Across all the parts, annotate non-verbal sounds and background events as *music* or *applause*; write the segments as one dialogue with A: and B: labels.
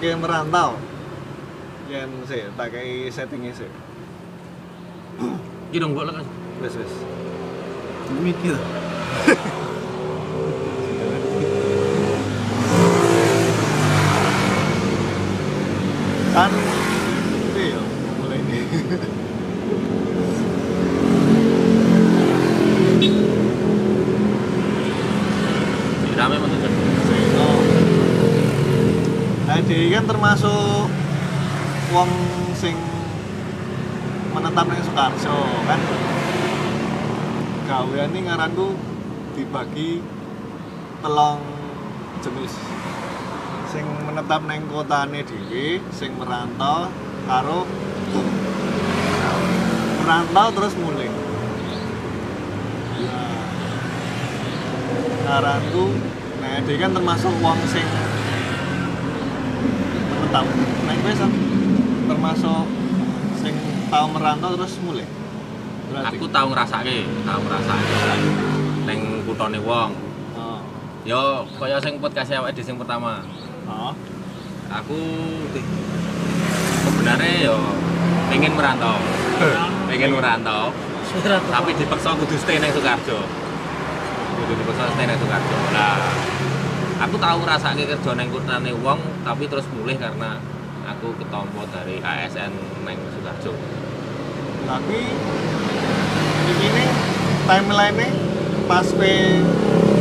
A: ke merantau yen sih tak kayak settingnya sih
B: Iki dong mbok lek.
A: wes wes
C: Mikir. *laughs*
A: kan iya mulai ini
B: Rame men tuh.
A: Oh. Nah, dia kan termasuk wong sing menetap ning Sukarso kan. Gawean ini ngaranku dibagi telung jenis. Sing menetap neng kotane dhewe, sing merantau karo merantau terus mulai. Nah, ngaranku nah dia kan termasuk wong sing neng kowe Sam? termasuk sing tau merantau terus mulai berarti
B: Aku tau ngrasake, tau ngrasake. Ning kutone wong.
A: oh.
B: Yo kaya sing podcast awake dhewe sing pertama.
A: Oh.
B: Aku sebenarnya yo pengen merantau. *laughs* pengen merantau, tapi dipaksa kudu stay nang Sukarjo. Kudu dipaksa stay nang Sukarjo. Nah, aku tahu ngrasake kerja nang kutane wong, tapi terus mulih karena aku ketompo dari ASN nang Sukarjo.
A: tapi ini timeline pas pe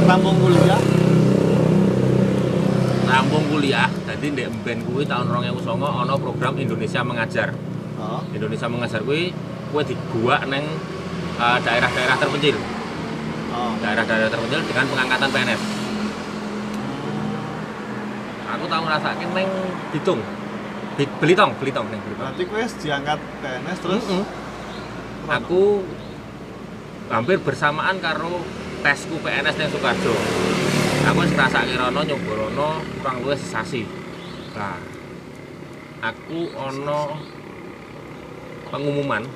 A: rampung kuliah
B: Rampung kuliah, jadi ndek mben kuwi tahun 2009 ana program Indonesia Mengajar.
A: oh.
B: Indonesia Mengajar kuwi kuwi diguak neng eh, daerah-daerah terpencil.
A: oh.
B: daerah-daerah terpencil dengan pengangkatan PNS. Aku tahu ngerasain neng Bitung, Bi- Belitong, Belitong neng Belitong.
A: berarti kowe diangkat PNS terus
B: Mm-mm. Aku hampir bersamaan karo tesku PNS neng Sukarjo. Aku ngrasake rono nyoba rono kurang luwih sesasi. Nah, aku ono pengumuman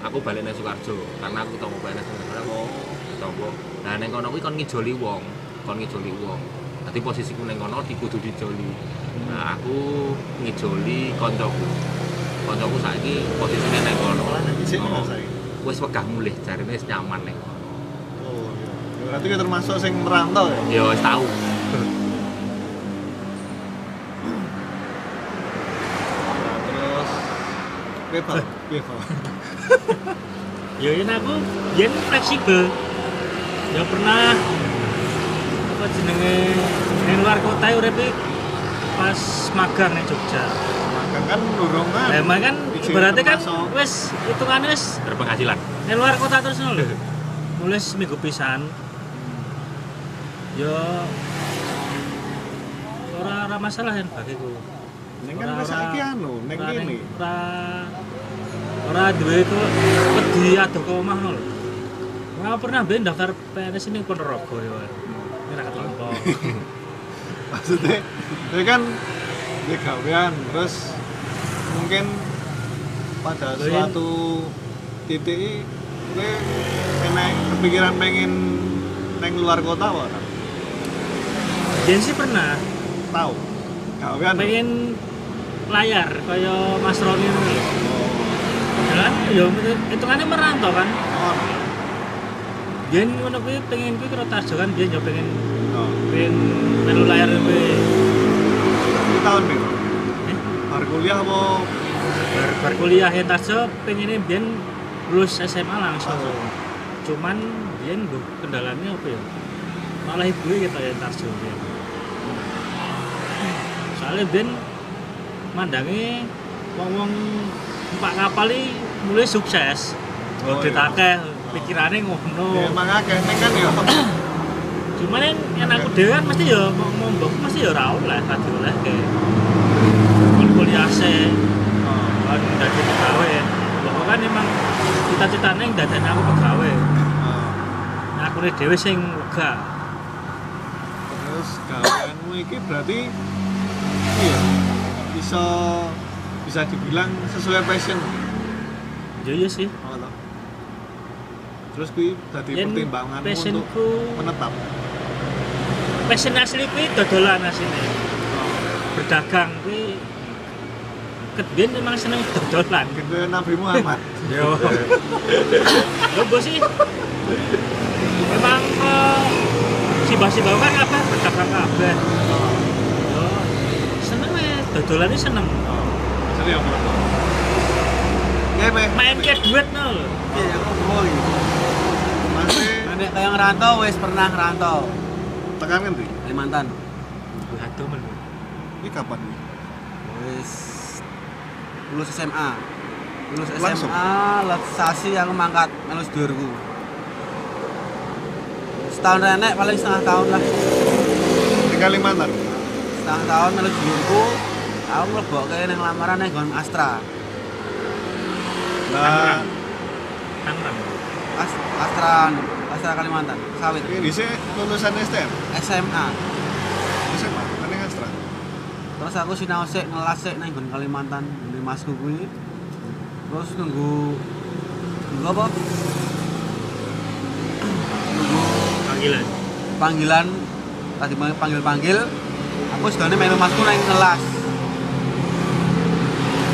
B: aku balik nang Sukarjo karena aku tau PNS nang Sukarjo. Tombo. Nah neng kono kuwi kon ngijoli wong, kon ngijoli wong. Dadi posisiku neng kono dikudu dijoli. Nah aku ngijoli koncoku. Koncoku saiki posisine neng kono. Oh. Wis wegah mulih, jarine wis nyaman neng kono.
A: oh iya Ya, berarti kowe termasuk sing merantau ya
B: Ya wis tau.
A: Bang? Piye, Bang?
C: Ya ini aku yen fleksibel. Ya pernah apa jenenge ning luar kota uripe pas magang ning Jogja.
A: makan kan durung kan
C: Lah emang kan berarti kan wis hitungannya wis
B: Berpenghasilan.
C: ning luar kota terus lho. *laughs* Mulai seminggu pisan. Ya ora ora masalah kan bagiku.
A: Ning kan wis saiki anu, ning
C: ora
A: kene.
C: Ora ora duwe ku wedi adoh ke omah ngono lho. Ora pernah ben daftar PNS ini Ponorogo ya. Ini ketompo. *laughs*
A: Maksudnya, itu kan dia gawean, terus mungkin pada
C: iya.
A: suatu titik gue kena kepikiran pengen neng luar kota apa
C: Jen sih pernah
A: tahu gawean
C: pengen layar kaya Mas Roni lho. Ya kan ya hitungannya merantau kan.
A: oh,
C: Jen ngono kuwi pengen kuwi karo Tarjo kan biyen yo pengen
A: oh.
C: pengen melu layar kuwi.
A: Ini tahun nih
C: Eh,
A: bar kuliah apa
C: bar, bar kuliah ya Tarjo pengen biyen lulus SMA langsung.
A: Langsung.
C: Cuman biyen kendalanya apa ya? Malah ibu kita ya Tarjo biyen. Soalnya biyen mandangi wong-wong numpak kapal iki mulai sukses.
A: Oh,
C: Oh,
A: iya.
C: Pikirannya ngono.
A: ya, emang akeh neng kan ya *coughs*
C: cuman yang, yang aku dewe kan mesti ya mbok mesti ya ora oleh kan oleh ke kuliah kuliah se
A: oh.
C: kan dadi pegawai bahwa kan emang cita-citanya yang dadane aku pegawai
A: oh.
C: nah aku nih dewe sing lega
A: terus gaweanmu iki berarti iya bisa bisa dibilang sesuai passion
C: ya iya sih?
A: Terus kui tadi
C: Yen
A: pertimbanganmu untuk
C: passionku
A: menetap
C: passion asli kuwi dodolan asline
A: oh.
C: berdagang kuwi kedien memang seneng dodolan.
A: Gede Nabi Muhammad. *laughs*
C: Yo. Yo bos sih. Memang eh, si basi bawa kan apa berdagang kabeh. Yo. Seneng ya, dodolan ini seneng.
A: Mana? Oke, Pe.
C: Main kayak duit nol.
A: Oke, aku mau.
D: Kayak ngerantau wis pernah ngerantau
A: tekan kan tuh?
D: Kalimantan.
C: Aduh men.
A: Ini kapan nih?
D: Wis lulus SMA. Lulus
A: Langsung?
D: SMA, sasi aku mangkat melus durku. Setahun renek paling setengah tahun lah.
A: Di Kalimantan.
D: Setengah tahun melus durku. Aku mlebokke ning lamaran ning Gon Astra.
A: Nah,
C: Tangerang.
D: As Astra Astra Kalimantan, sawit.
A: ini sih lulusan STM.
D: SMA.
A: SMA, yang Astra.
D: Terus aku sinau sik ngelas sik nang Kalimantan, di masku kuwi. Terus nunggu nunggu apa? Nunggu
C: Panggilan.
D: panggilan tadi panggil panggil aku sedane melu masku nang kelas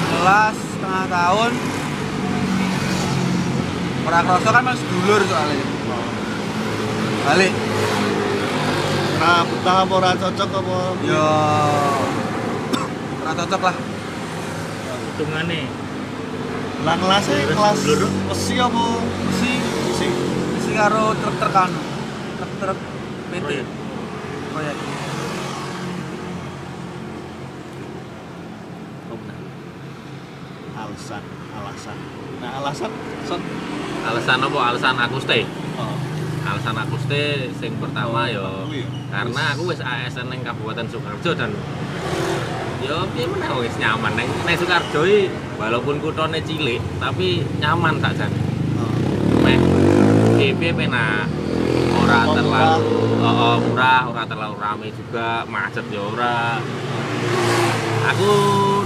D: kelas setengah tahun ora kroso kan mas dulur soalnya balik
A: Nah, betah apa ora cocok apa?
D: yo ora cocok lah
C: Hitungane.
A: Lah kelasnya kelas besi apa?
D: si
A: Besi.
D: si karo truk truk anu truk truk PT
C: Proyek.
D: proyek
A: Alasan, alasan. Nah, alasan
B: alasan apa alasan aku stay
A: Oh.
B: Alasan aku stay sing pertama yo.
A: Oh, iya.
B: karena aku wis ASN ning Kabupaten Sukoharjo dan yo piye meneh wis nyaman. Ning ning Sukoharjo walaupun kutone cilik tapi nyaman tak jane
A: Oh.
B: meh penak ora terlalu oh, murah ora terlalu rame juga macet ya ora. Aku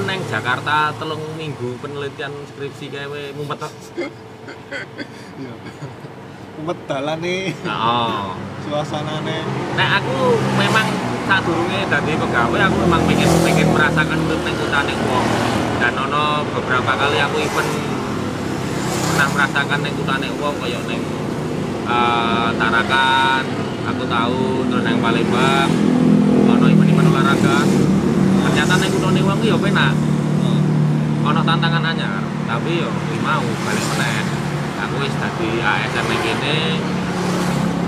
B: neng Jakarta telung minggu penelitian skripsi kawe ngumpet. *laughs*
A: Dalan nih,
B: oh
A: suasanane.
B: Nek aku memang saat durunge dadi pegawai aku memang pengen pengen merasakan urip ning kutane wong. Dan ono beberapa kali aku event pernah merasakan ning kutane wong kaya ning eh, Tarakan, aku tahu terus ning Palembang ono event-event olahraga. Ternyata ning kutane wong yo penak.
A: Oh.
B: Ono tantangan anyar, tapi yo mau balik meneh. Aku wis dadi ASN ning kene,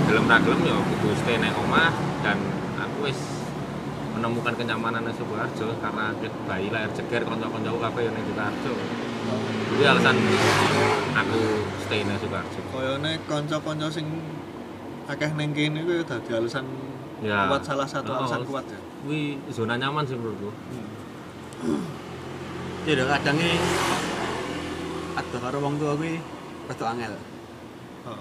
B: gelem ra gelem ya kudu stay nek omah dan aku wis menemukan kenyamanan di Sukoharjo karena bayi lahir ceger kanca-kancaku kabeh yang ning Sukoharjo. Jadi alasan aku stay ning Sukoharjo.
A: Koyone kanca-kanca sing akeh ning kene kuwi dadi alasan
B: Ya.
A: kuat salah satu
B: Oh,
A: alasan kuat ya.
B: Kuwi zona nyaman sih menurutku.
D: ya udah kadangnya ada karo wong tua kuwi rada angel
A: Oh.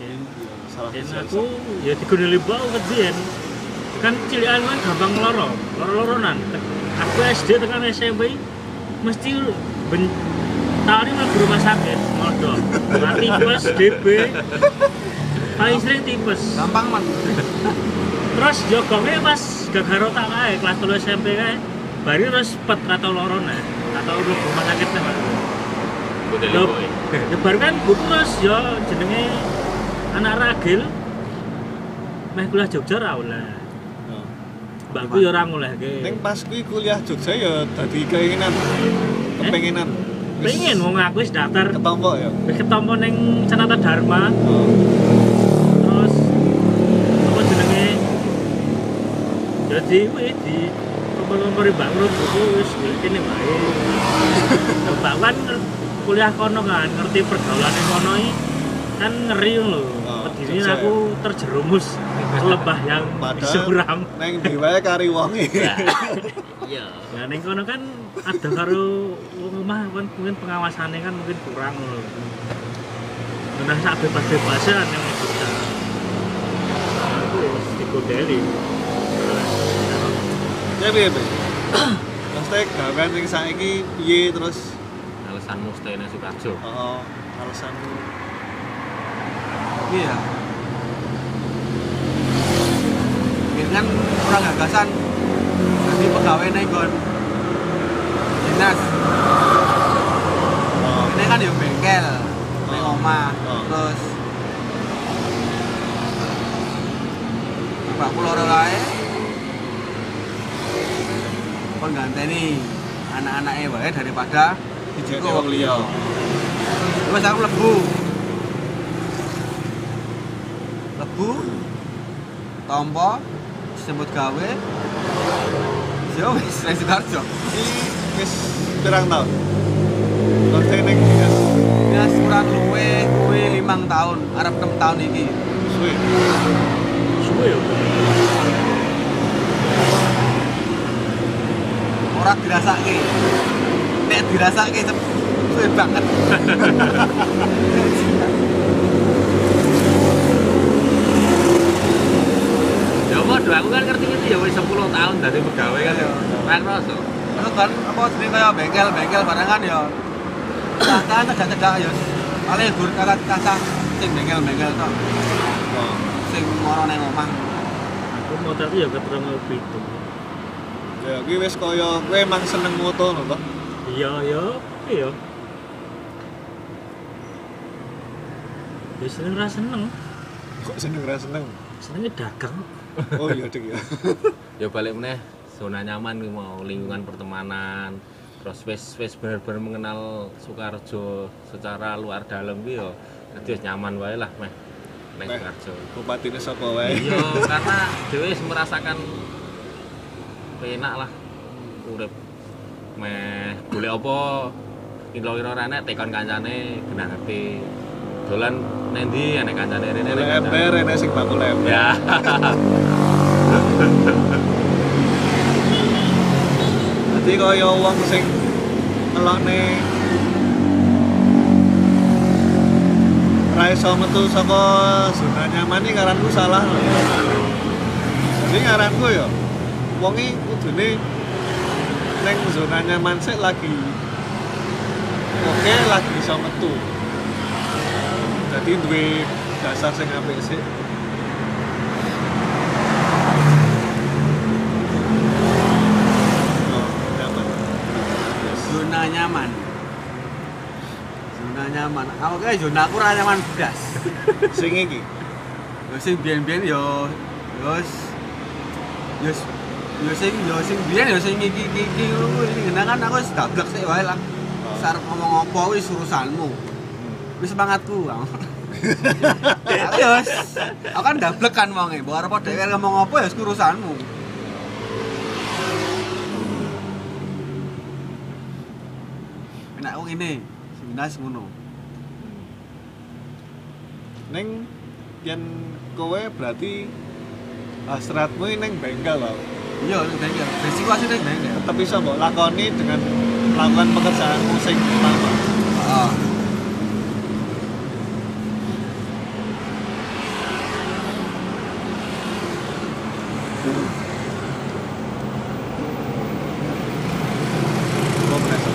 A: Ya,
C: Yen
A: ya, salah
C: aku ya diguneli bau kedien. Kan cilikan kan gampang loro, loro-loronan. Aku SD tekan SMP mesti ben tawari mah rumah sakit, modo. Nah, tipes, DB. Paling sering tipes.
D: gampang man
C: Terus jogongnya pas gagaro tak kae kelas 3 SMP kae. Bari terus pet kata lorona atau lu rumah sakit.
B: Kudu
C: Yo,
B: boy.
C: ya baru kan putus ya jenenge anak ragil. Meh kuliah Jogja ra oleh.
A: Oh.
C: Mbakku ya ora ngolehke.
A: Ning pas kuwi kuliah Jogja ya dadi keinginan. Kepenginan. Wis
C: Pengen wong aku wis daftar
A: ketompo ya.
C: wis ketompo ning Sanata Dharma
A: Oh.
C: terus apa jenenge jadi kuwi di Mbak Nur buku wis kene wae. *laughs* Mbak Wan kuliah kono kan ngerti pergaulan kono kan ngeri lho.
A: Oh, Jogja
C: aku terjerumus ke *laughs* lembah yang suram.
A: Neng ndi wae kari wonge. *laughs*
B: Iya.
C: Nah ning kono kan ada karo wong omah kan mungkin pengawasannya kan mungkin kurang lho. Nah sak bebas-bebasan yang bisa. Aku digodeli.
A: Ya piye, Be? Maksudnya gawean sing saiki piye terus
B: Alasanmu stay ning Sukoharjo.
A: oh, alasanmu
D: iya gitu kan kurang gagasan jadi pegawai nih gon dinas
A: Oh.
D: ini kan ya bengkel
A: Oh.
D: omah
A: Oh.
D: terus bapakku loro kae kon ganteni anak-anaknya wae daripada dijiko
A: wong liya.
D: aku lebu lebu tompo sebut gawe. Yo wis wis Sidoarjo
A: Iki wis pirang tahun? Konten ning dinas
D: ya kurang luwe kuwi limang tahun arep 6 tahun iki.
A: Suwe.
C: suwe ya
D: ora dirasake nek dirasake suwe banget *laughs*
B: Ya podo aku kan ngerti itu ya wis 10 tahun dari pegawai kan.
D: Iya.
B: Ora kroso.
D: terus kan apa jenenge kaya bengkel-bengkel barengan ya kan cedak-cedak ya paling gur kakak kasah sing bengkel-bengkel tok
A: Oh.
D: sing moro nang omah
C: aku mau tadi ya ketemu itu
A: Ya kuwi wis kaya kowe emang seneng moto lho toh.
C: iya iya iya ya seneng ra seneng
A: Kok seneng ra seneng?
C: senengnya dagang
A: Oh iya dik ya. *laughs*
B: Ya balik meneh zona nyaman kuwi mau lingkungan pertemanan. Terus wis wis bener-bener mengenal Sukarjo secara luar dalam kuwi ya dadi wis nyaman wae lah meh
A: Meh.
B: Sukarjo.
A: Bupatine sapa wae.
B: Iya, *laughs* karena dhewe merasakan penak lah urip meh golek apa kira-kira ora enek tekon kancane genah ngerti. Dolan nendi enek kancane rene enek
A: ember enek sing bakul ember.
B: Ya.
A: Dadi kaya wong sing ngelokne ra iso metu saka zona nyaman iki ngaranku salah lho. Jadi ngaranku ya wong iki kudune ning zona nyaman sik lagi oke lagi iso metu. Jadi duwe dasar sing apik sik. Oh. Yes.
D: zona nyaman zona nyaman aku kayak zona aku ora nyaman blas
A: Sing iki
D: sing biyen-biyen yo yo yo yo sing yo sing biyen yo sing iki iki iki ngene kan aku wis gablek sik wae lah. Sarep ngomong apa wis urusanmu? Wis semangatku aku. *laughs* Yo aku kan gablek kan wonge. Mbok arep dhewe ngomong apa ya wis urusanmu. Enak aku ngene, seminas ngono.
A: Neng yen kowe berarti hasratmu ini neng bengkel loh.
D: Iya, ning bengkel. Resiko asli ning bengkel.
A: Tetap bisa mbok lakoni dengan melakukan pekerjaanmu sing utama.
D: Heeh.
A: Kok merasa?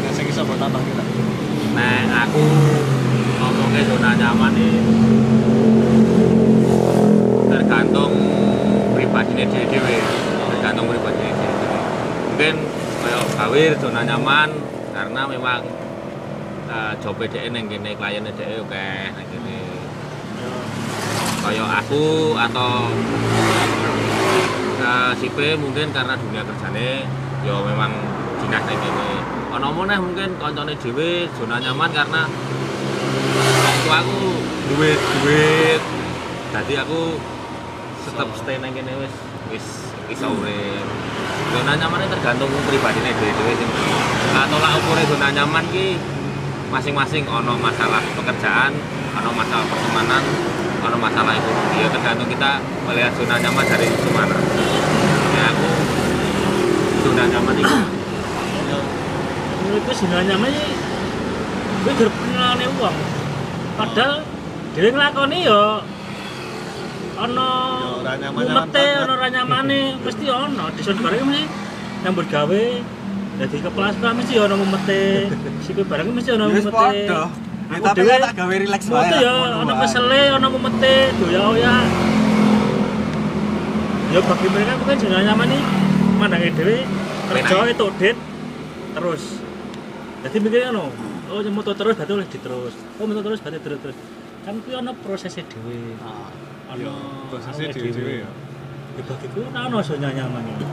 A: Ada sing bisa mbok tambah kita.
B: Nah, aku ngomongnya zona nyaman nih tergantung pribadinya dia dewe tergantung pribadinya dia dewe mungkin kayak nyaman karena memang uh, job DE neng kene kliennya DE oke neng kene. Kayak aku atau uh, si P mungkin karena dunia kerjanya ya memang dinas neng kene. Ono meneh mungkin koncone dhewe zona nyaman karena waktu aku duit duit. Jadi aku tetap stay nang kene wis wis iso urip zona nyaman tergantung pribadine dhewe-dhewe sing nah, tolak ukure zona nyaman ki masing-masing ono masalah pekerjaan ono masalah pertemanan ono masalah ekonomi. Ya tergantung kita melihat zona nyaman dari mana. Ya aku zona nyaman itu
A: Ya,
C: menurutku zona nyaman sih gue uang. Padahal dhewe nglakoni ya ana
A: Ya, ora nyaman-nyaman
C: mumete
A: banget.
C: ana ora nyamane *laughs* mesti ana desa bareng mesti nyambut gawe dadi kepala sekolah mesti ana mumete sipil bareng mesti mumete
D: padha. Ya, tapi
C: dhewe
D: kan tak gawe relax wae.
C: Mesti
D: lah,
C: ya
D: ngono
C: ana
D: wae.
C: kesele ana mumete doya-oya. Ya bagi mereka mungkin zona nyaman nih mandangnya dewe kerja itu dit terus. Jadi mikirnya no oh moto terus berarti oleh diterus. Oh moto terus berarti terus terus. Kan kuwi ono prosesnya dewe
A: Nah,
C: ono
A: iya, prosesnya dhewe-dhewe ya.
C: ya bagiku ora ono zona nyaman iki.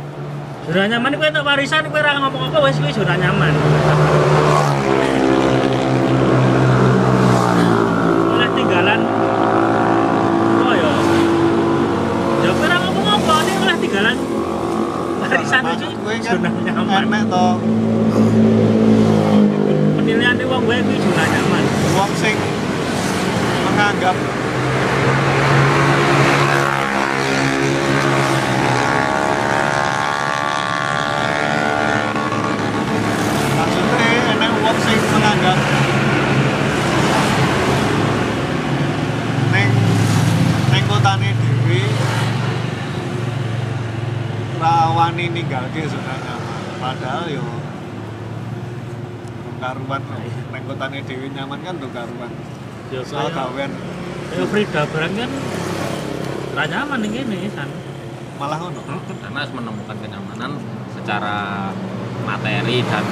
C: Zona nyaman kuwi entuk warisan kuwi ora ngomong apa wis kuwi zona nyaman. Oleh tinggalan. Oh ya ya kuwi ora ngomong apa ini oleh tinggalan. Warisan iki
A: kuwi kan
C: zona nyaman.
A: enek to.
C: Penilaian wong gue kuwi zona nyaman.
A: Wong sing menganggap maksudnya enek wong sing menganggap neng kotane dhewe rawani ninggalke zona nyaman. Padahal yo karuan neng kotane dhewe nyaman kan tuh karuan.
C: Ya
A: soal
C: kaya
A: gawean.
C: kaya Frida barang kan ra nyaman ning kene san.
A: Malah ngono?
B: Karena harus menemukan kenyamanan secara materi dan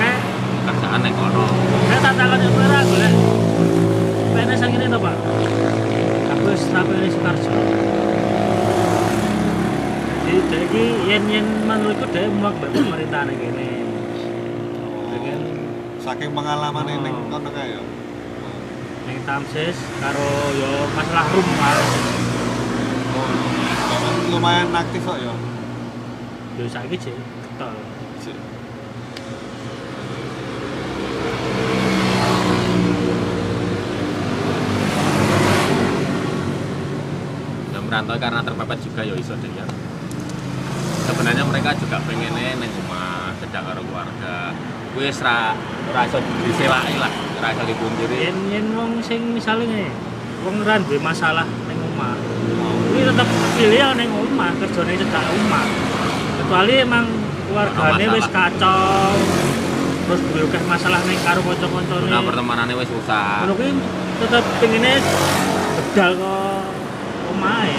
B: pekerjaan
C: nek tak takon yo ora golek PNS yang ini to Pak wis ini Sukarjo jadi iki yen yen menurutku dia muak mbak pemerintah ning kene Dengan
A: saking pengalaman
C: Oh.
A: ning kono kae ya.
C: Ning Tamsis karo yo masalah rumah.
A: Lumayan aktif kok ya.
C: Yo saiki jek
B: merantau karena terpepet juga ya iso deh ya. Sebenarnya mereka juga pengennya neng rumah sedang karo keluarga. Gue ra ora iso lah ora iso dipungkiri.
C: Yen yen wong sing misalnya wong ora duwe masalah ning omah ini tetep pilih yang ning omah kerjane cedak omah. Kecuali emang keluargane
B: Ono
C: wis kacau terus akeh masalah ning karo kanca-kancane.
B: Pertemanannya wis susah.
C: Ngono kuwi tetep pengine bedal kok omahe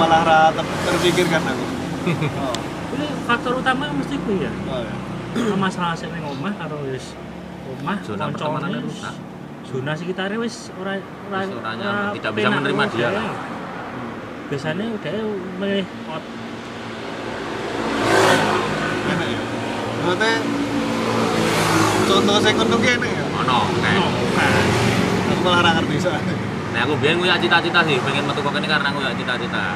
A: malah ra ter- terpikirkan aku. *laughs* Oh,
C: kuwi faktor utama mesti kuwi ya.
A: Oh ya
C: masalah sing ning omah karo wis omah
B: Zona
C: kancane
B: rusak.
C: zona sekitarnya wis ora ora
B: tidak bisa menerima dia lah.
C: biasanya udah milih out
A: enak ya maksudnya contoh saya ki enak ya?
B: Ono kayak
C: no kan
A: aku malah ngerti soalnya
B: Nah aku biyen kuwi cita-cita sih, pengen metu kok kene karena aku ya cita-cita.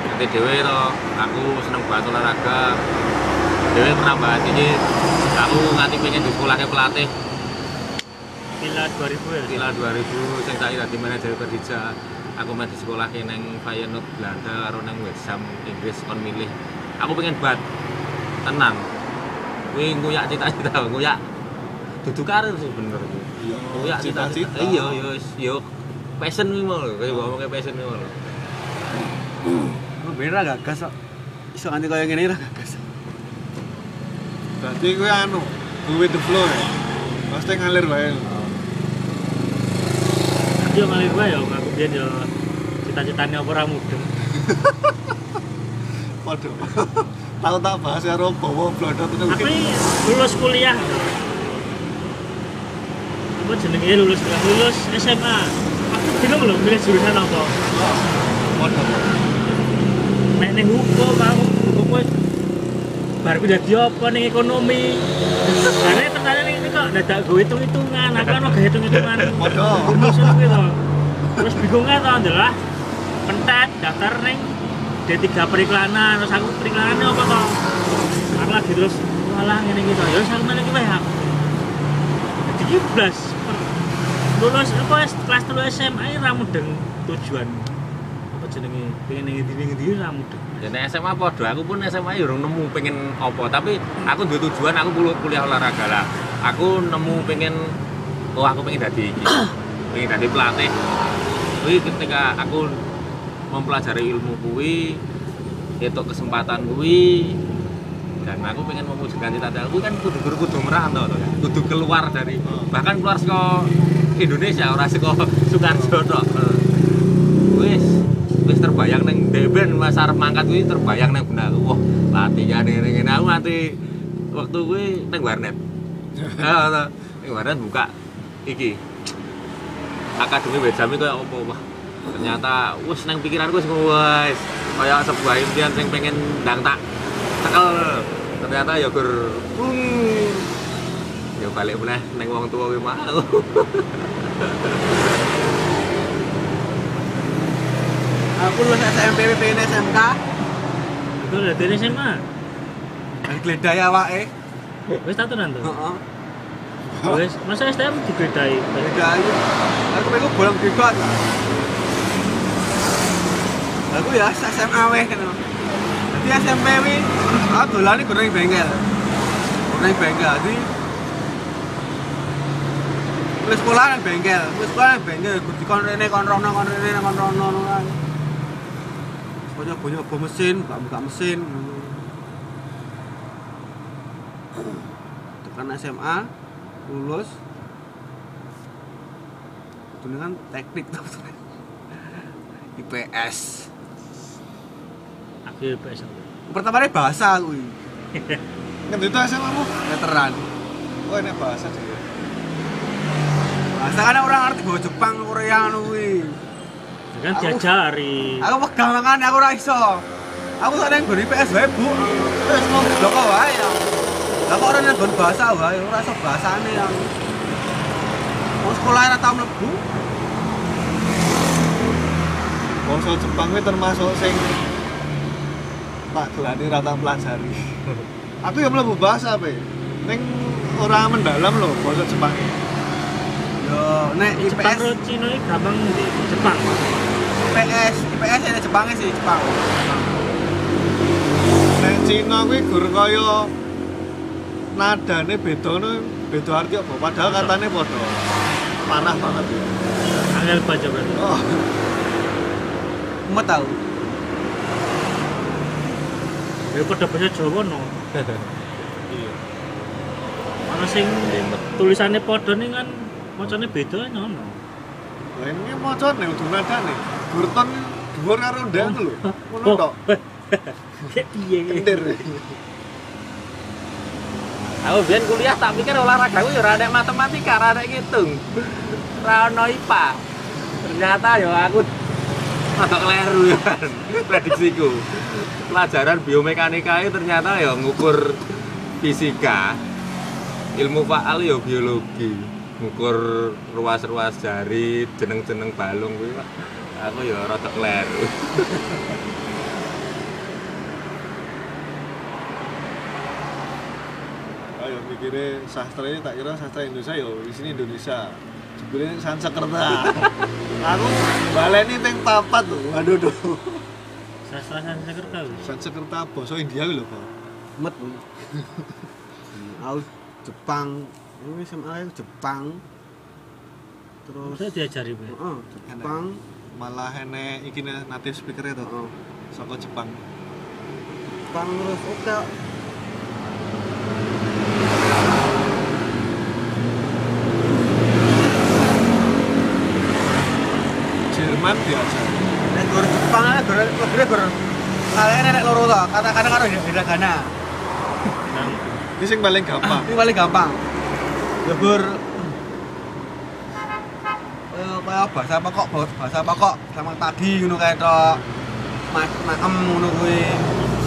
B: Nanti dhewe to, aku seneng banget olahraga. Dhewe pernah bahas iki aku nganti pengen di sekolah pelatih
C: Villa 2000 ya
B: Kila 2000 sing tak dadi manajer Persija. Aku main di sekolah neng Feyenoord Belanda karo neng West Ham Inggris kon milih. Aku pengen banget tenang. Kuwi nguyak cita-cita, nguyak dudu karir sih bener kuwi.
A: Iya,
B: Nguyak
A: cita-cita.
B: Iya, yo wis yo passion mau lho, kayak ngomongnya passion mau lho.
D: Oh, bener gak gas kok. Iso nganti kaya ngene ra gagas.
A: berarti gue anu go with the flow ya pasti ngalir wae
C: yo ngalir wae yo aku biyen yo cita-citane apa ora mudeng *laughs*
A: Waduh. Tahu tak bahas karo bawa blodot itu.
C: aku ini lulus kuliah apa jenenge lulus kuliah lulus SMA bingung loh milih jurusan apa
A: Waduh.
C: nek ning hukum aku hukum wis bar kuwi dadi apa ning ekonomi karena ternyata ini kok dadak gue hitung-hitungan aku kan gak hitung-hitungan
A: Waduh.
C: musuh gitu terus bingungnya tau adalah pentet daftar neng D3 periklanan terus aku periklanannya apa toh aku lagi terus malah ngene gitu ya wis aku malah iki wae aku jadi blas lulus apa kelas 3 SMA ra mudeng tujuan apa jenenge pengen ning ndi ning ndi ra mudeng
B: Ya nek SMA podo, aku pun SMA ya urung nemu pengen apa, tapi aku duwe tujuan aku kuliah, kuliah olahraga lah. Aku nemu pengen oh aku pengen dadi iki. *coughs* pengen dadi pelatih. Kuwi ketika aku mempelajari ilmu kuwi itu kesempatan kuwi dan aku pengen mewujudkan cita-cita kuwi kan kudu kudu, kudu merantau to ya. Kudu keluar dari bahkan keluar saka Indonesia ora saka Sukarjo tok. Wis wis terbayang neng deben mas arep mangkat kuwi terbayang neng benak wah latihan ini ngene aku nganti waktu kuwi neng warnet. *laughs* Heeh, neng warnet buka. Iki. Akademi Bejami kayak apa wah ternyata wis neng pikiranku wis wis. Kayak sebuah impian sing pengen ndang tak tekel ternyata ya gur ya balik meneh neng wong tua kuwi mau
D: Aku lulus SMP PPN SMK.
C: Itu udah dari SMA.
D: Dan gledai awake.
C: Wis tatunan tuh.
D: Heeh.
C: Wis masa STM digedai.
D: Gledai. Aku melu bolong bebas. Aku ya SMA weh kan. Jadi SMP wi aku dolan iku nang bengkel. Nang bengkel. Jadi Wis sekolah nang bengkel, wis sekolah nang bengkel, kudu kon rene kon rono kon rene kon rono kan. Banyak banyak bawa mesin, buka buka mesin. Tekan SMA, lulus. Itu kan teknik *laughs* tuh. IPS.
C: Akhir PS.
D: Pertama bahasa kuwi, *laughs*
A: Ngendi itu SMA mu?
D: veteran.
A: Oh ini bahasa sih.
D: Bahasa kan orang ngerti bahasa Jepang, Korea ngono kuwi.
C: Kan
D: Aku-
C: diajari.
D: Aku pegang makanya aku ora iso. Aku sak nang nggon IPS wae, Bu. Wis mau bloko wae ya. Lah kok ora nang bahasa wae, ora iso bahasane ya. Mau sekolah ora tau mlebu.
A: Bangsa Jepang kuwi termasuk sing tak gelani rata pelajari. *laughs* Aku ya mlebu bahasa pe. Ning ora mendalam loh bangsa Jepang.
D: Yo, nek
C: Jepang
D: IPS,
C: karo Cina iki gampang di Jepang.
D: IPS, IPS ada Jepangnya sih, Jepang.
A: Nek Cina kuwi gur kaya nadane beda no beda arti apa padahal katanya padha. Panah banget ya.
C: Angel baca berarti.
A: Oh,
D: Mau tahu?
C: Ya pada bahasa Jawa no. *laughs*
A: iya.
C: Ana sing tulisannya padha nih kan macane beda ngono.
A: Lah ini macane udah nadane. Gurton dhuwur karo ndak itu lho. Ngono tok. *laughs*
C: Kayak piye iki?
A: Kentir.
B: Aku biyen kuliah tak pikir olahraga ku ya ora ada matematika, ora ada ngitung. Ora ono IPA. Ternyata ya aku agak keliru ya kan prediksiku. Pelajaran biomekanika itu ternyata ya ngukur fisika. Ilmu faal ya biologi. Ngukur ruas-ruas jari, jeneng-jeneng balung kuwi. Aku ya rada keliru. *laughs*
A: Ayo mikirnya sastra ini tak kira sastra Indonesia yo di sini Indonesia. Jebule Sansekerta. *laughs* Aku baleni teng papat lho. Waduh duh.
C: Sastra Sanskerta. wis.
A: Sansekerta basa India lho, Pak.
D: Met. Jepang, ini SMA Jepang. Terus
C: Saya diajari Pak.
D: Heeh, Jepang.
A: Malah enek iki native speaker itu
D: Heeh.
A: saka Jepang.
D: Jepang terus oke.
A: Jerman diajar.
D: Nek gor Jepang ae gor gor. Kalian nek loro to, kata-kata karo hiragana.
A: Ini sing paling gampang.
D: Ini paling gampang. Lebur eh kaya bahasa pokok bahasa pokok selamat pagi ngono kae tok. Mas maem ngono kuwi.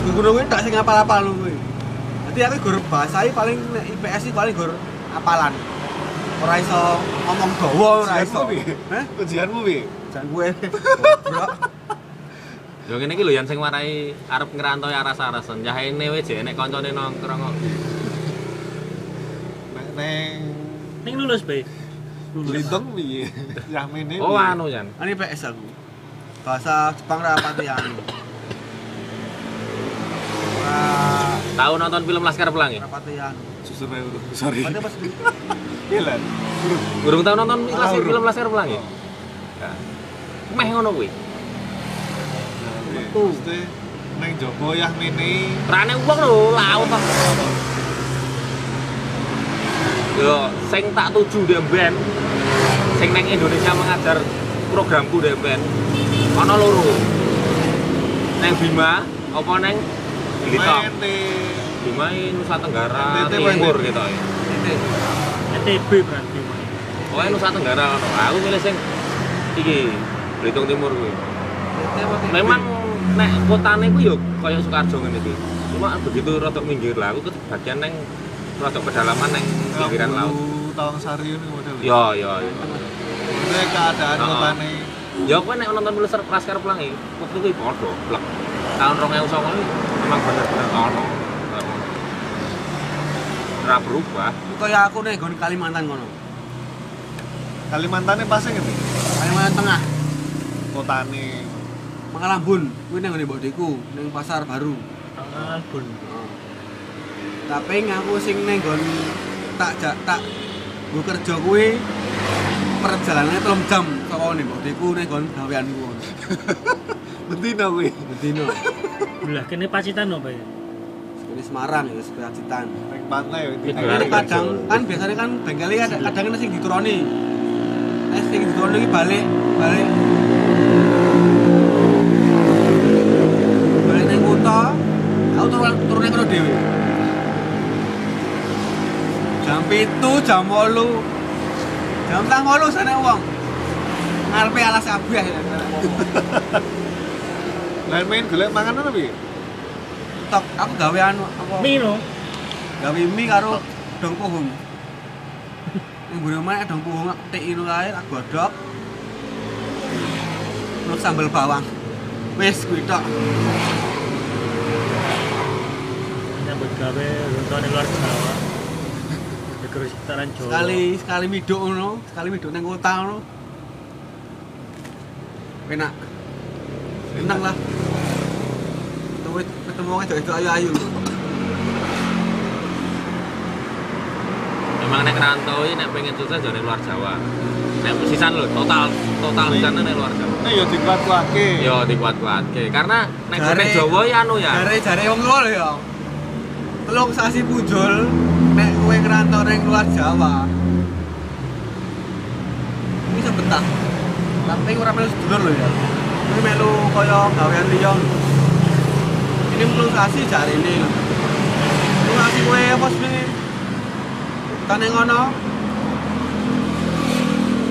D: Ngono kuwi tak sing apal-apal kuwi. Dadi aku gur bahasa iki paling IPS iki paling gur apalan. Ora iso ngomong dawa ora iso. Hah?
A: Ujianmu piye?
D: Jan gue. *laughs*
B: Yo ngene iki lho yang sing marai arep ngrantau aras-arasan. Yahene wae jek nek kancane nongkrong kok.
A: Nek
C: ning lulus Pak.
A: Lintong piye? *laughs* Yamene
B: Oh anu Yan.
D: Ini PS aku. Bahasa Jepang ra pati anu.
B: Tahu nonton film Laskar Pelangi?
D: ra pati anu.
A: Susur ae udah. Sorry.
D: Pati pas
A: Gila. *laughs*
B: Burung tahu nonton
A: Ah,
B: Laskar film Laskar Pelangi? Ya. Meh ngono kuwi.
A: Metu. Mesti neng Jopo Yahmini
B: Rane wong lho laut kok. Yo sing tak tuju ndek ben. Sing neng Indonesia mengajar programku ndek ben. Ana loro. neng Bima apa neng? Blitar. Bima ini Nusa Tenggara Timur gitu ya.
C: ETB berarti
B: pokoknya Nusa Tenggara ono. Aku milih sing iki Belitung Timur
D: titik?
B: memang nek kotane ku yo kaya Sukarjo ngene iki. Cuma begitu rada minggir lah aku ke bagian neng rada pedalaman neng pinggiran laut
A: Tawang Sari ini model.
B: yo yo yo
A: Maksudnya keadaan
B: Oh.
A: kotane
B: ya kowe nek nonton film Laskar Pelangi waktu kuwi padha blek tahun 2009 ini memang bener-bener ono ora berubah
D: Itu kaya aku nih gon Kalimantan kono.
A: Kalimantannya pasnya gitu.
D: Kalimantan Tengah.
A: Kotane
D: Mangalambun, kuwi nang ngene mbok ning pasar baru.
C: Albun.
D: Tapi ngaku sing ning nggon tak jak tak gue kerja kuwi perjalanannya telung jam saka ngene mbok deku ning nggon gawean ku. *laughs*
A: betina kuwi.
D: Bedino.
C: Belah kene Pacitan apa ya?
D: Ini Semarang ya, Citan.
A: Ning pantai ya. Betina.
D: Ini kadang kan biasanya kan bengkelnya ada kadang ada sing dituruni. Nah, sing dituruni iki balik, balik. Balik ning kota, aku turun turunnya karo dhewe. Jam 7, jam 8. Jam tang 8 sana wong. Ngarepe alas kabeh. *laughs*
A: Lain main golek manganan apa ya?
D: Tok, aku gawe anu apa?
C: Mino.
D: gawe mie karo dong puhung. Ning mburi omah dong puhung aku tik ngono kae, tak godhog. Terus sambel bawang. Wis kuwi tok.
C: Nyambut gawe nonton luar Jawa. Negeri sekitaran Jawa.
D: Sekali sekali miduk ngono, sekali miduk ning kota ngono. Enak. Enak lah. Ketemu ketemu wong itu ayu-ayu.
B: Emang nek rantau ini nek pengen sukses jane luar Jawa. Nek sisan lho total total sisan nek luar Jawa.
A: Ini ya dikuat-kuatke.
B: Yo dikuat-kuatke karena nek
D: Jare-
B: nek Jawa ya anu ya.
D: Jare-jare wong luar ya. Telung sasi punjul nek kowe ngrantau ning luar Jawa. Ini betah. Tapi ora melu sedulur lho ya. Ini melu kaya gawean lho. Ini melu sasi jare ini. Lu ngasih kowe apa sih? Tane ngono,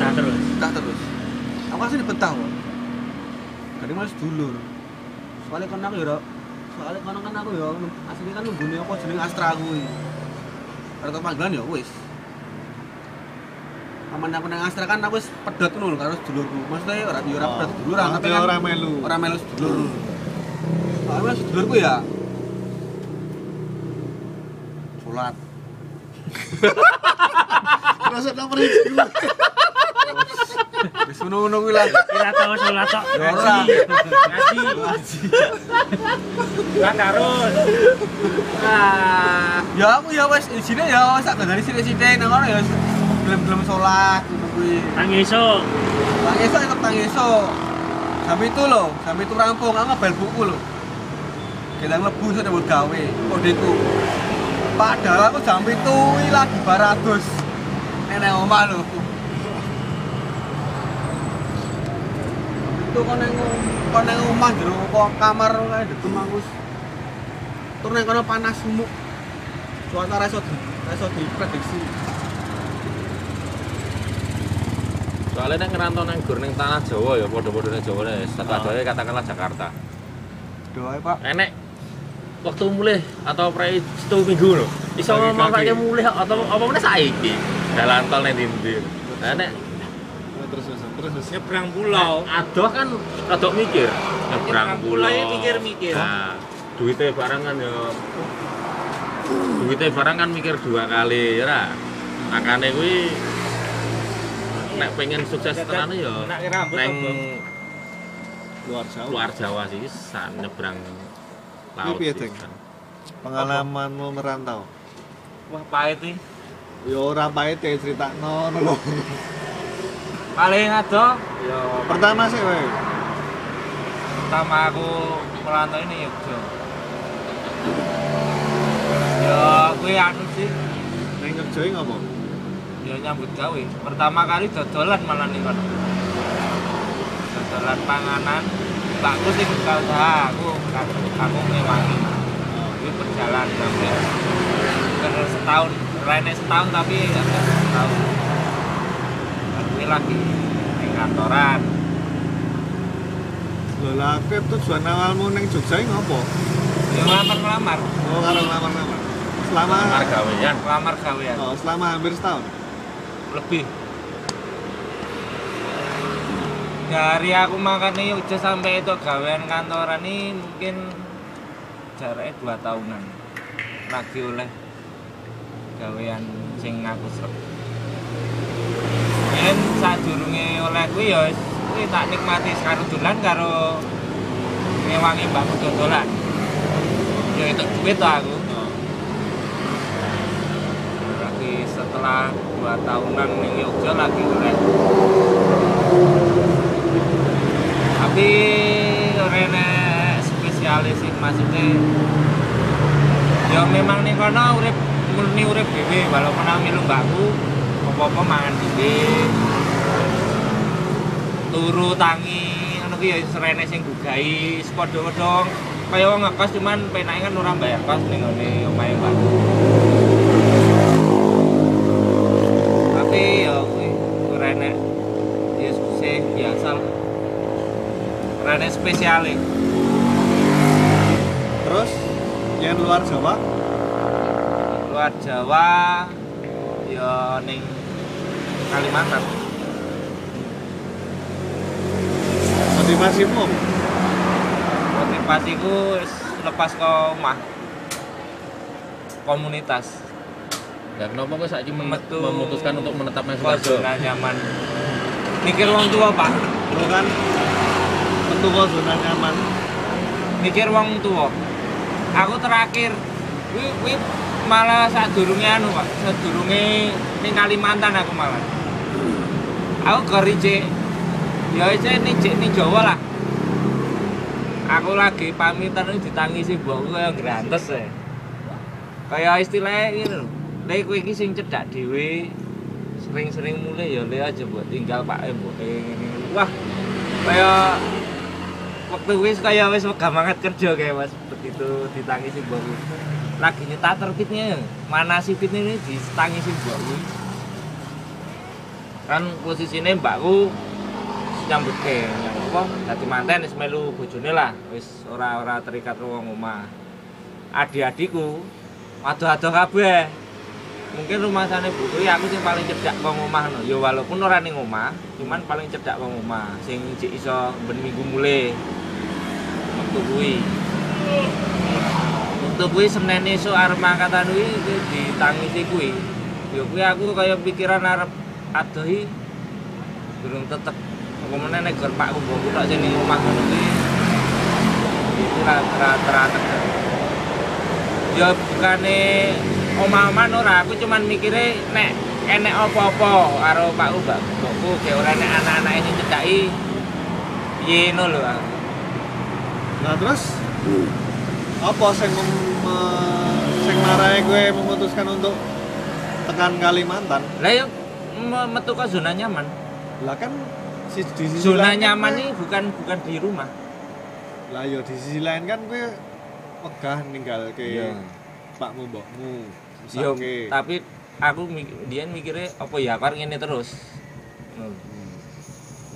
C: Nah terus.
D: tak terus. Aku asli betah kok. Kadang malah sedulur. Soalnya kan aku ya, soalnya kan aku ya asli kan nunggune apa jeneng Astra kuwi. Kartu panggilan ya wis. Aman aku nang Astra kan aku wis pedhot ngono karo sedulurku. Maksudnya ora ya ora
A: Oh.
D: pedhot seduluran
A: Oh,
D: tapi kan
A: ora melu.
D: Ora melu sedulur. Soalnya sedulurku ya sholat *laughs*
A: Rasa nomor itu.
D: Wis ngono-ngono kuwi lah
C: Kira tahu sholat tok.
D: Ora.
C: Ngaji. Lah terus.
B: Ah,
D: ya aku ya wis isine ya wis tak dari sithik-sithik nang ngono ya wis gelem-gelem sholat ngono kuwi
C: Nang esuk.
D: Bang esok tetap bang esok. Jam itu loh, jam itu rampung, aku ngebel buku loh. Kita ngelebu sudah buat gawe, kodeku. Padahal aku jam itu lagi baratus. Nenek omah loh. Itu kau neng kau neng omah jero kok kamar kayak dekem aku. Tur neng kono panas sumuk. Suasana iso di iso diprediksi.
B: soalnya nek ngerantau nang gur ning tanah Jawa ya padha-padha ning Jawa nih. Satu aja katakanlah Jakarta.
D: Doa Pak.
B: Enek waktu mulai atau pre satu minggu loh.
A: Kaki-kaki.
B: memanfaatkan mulai atau apa mana saiki. Dalan tol ning ndi. Nah nek
A: Terus terus.
C: Nyebrang pulau.
B: adoh kan rada mikir nyebrang pulau.
C: Pulau mikir-mikir.
B: Nah, duitnya barang kan ya duitnya barang kan mikir dua kali ya ra. Makane kuwi nek pengen sukses tenan ya neng?
A: Luar Jawa.
B: luar Jawa sih san nyebrang laut.
A: piye,
B: san.
A: Pengalamanmu merantau.
C: Wah pahit nih.
A: Ya ora pahit ya critakno lho.
C: Paling ado ya
A: Pertama sih kowe.
C: pertama aku merantau ini Yogyo. Ya gue anu sih
A: Ning Jogja iki ngopo?
C: ya nyambut gawe. Pertama kali dodolan malah nih kan. Dodolan panganan
E: mbakku sing buka usaha aku aku ngewangi ini berjalan sampai terus setahun lainnya setahun tapi agak setahun aku ini lagi di kantoran.
A: Lho lah kowe tujuan awalmu ning Jogja iki ngopo?
E: ya ngelamar ngelamar.
A: Oh karo ngelamar-ngelamar. Selama
E: ngelamar gawean. Ngelamar gawean.
A: Oh, selama hampir setahun.
E: lebih. Dari aku makan nih udah sampai itu gawean kantoran ini mungkin jaraknya dua tahunan. Lagi oleh gawean sing aku serep Saat oleh kuwi ya kuwi tak nikmati karo dolan karo ngewangi mbakku dodolan ya itu duit tuh aku. Lagi setelah dua tahunan ning Yogyakarta lagi oleh. Tapi rene spesialis sih maksudnya ya memang nih kono urip murni urip dhewe walaupun aku milu mbakku apa-apa mangan dhewe turu tangi ngono ki ya serene sing gugai padha-padha. Kaya wong ngekos cuman penake kan ora bayar kos ning ngene omahe mbakku tapi ya kuwi rene ya sih biasa lah rene spesial e.
A: Terus yang luar Jawa?
E: Luar Jawa ya ning Kalimantan
A: motivasimu
E: motivasiku wis lepas ke omah. Komunitas.
B: Ya kenapa kok men-
E: Metu-
B: memutuskan untuk menetap nang
E: kok
B: Sukoharjo?
E: zona nyaman? Mikir wong tua pak.
A: Lu kan? Tentu kok zona nyaman?
E: Mikir wong tua. Aku terakhir wi wi malah saat durunge anu pak. Saat durunge ning Kalimantan aku malah. Aku gari cek ya cek ning cek ning Jawa lah. Aku lagi pamitan ini ditangisi mbokku kaya grantes ya kaya istilahnya ini lho. Lek kowe sing cedak dhewe. Sering-sering mulai ya le aja buat tinggal Pak eh ngene. Wah, kaya waktu wis kaya wis wegah banget kerja kayak Mas begitu ditangisi mbok lagi nyetak terbitnya mana si fit ini ditangisi mbok kan posisinya mbakku nyambut ke yang apa dadi manten wis melu bojone lah wis ora ora terikat wong omah. Adik-adikku ado-ado kabeh. Mungkin rumah sana Bu Dwi aku sing paling cedak wong omah no. ya walaupun ora ning omah cuman paling cedak wong omah sing cik iso ben minggu mulai waktu kuwi. Waktu kuwi Senin esuk arep angkatan kuwi ditangisi kuwi. Ya kuwi aku kaya pikiran arep adohi durung tetep apa meneh nek gur pakku mbokku tok sing ning omah ngono kuwi? Itu ra ra ra tegak. ya bukane omah-omahan ora aku cuman mikire nek enek apa-apa karo pakku mbakku kayak ora nek anak-anak ini cedaki piye lho aku.
A: nah terus? Apa sing sing marai gue memutuskan untuk tekan Kalimantan?
E: Lah yuk me- metu ke zona nyaman.
A: Lah kan si, di sisi
E: zona
A: lain
E: nyaman ini bukan bukan di rumah
A: lah yo di sisi lain kan gue megah ninggal ke
E: Iya.
A: pakmu mbokmu
E: yo
A: Misake.
E: tapi aku dia mikirnya apa ya aku ngene terus Hmm.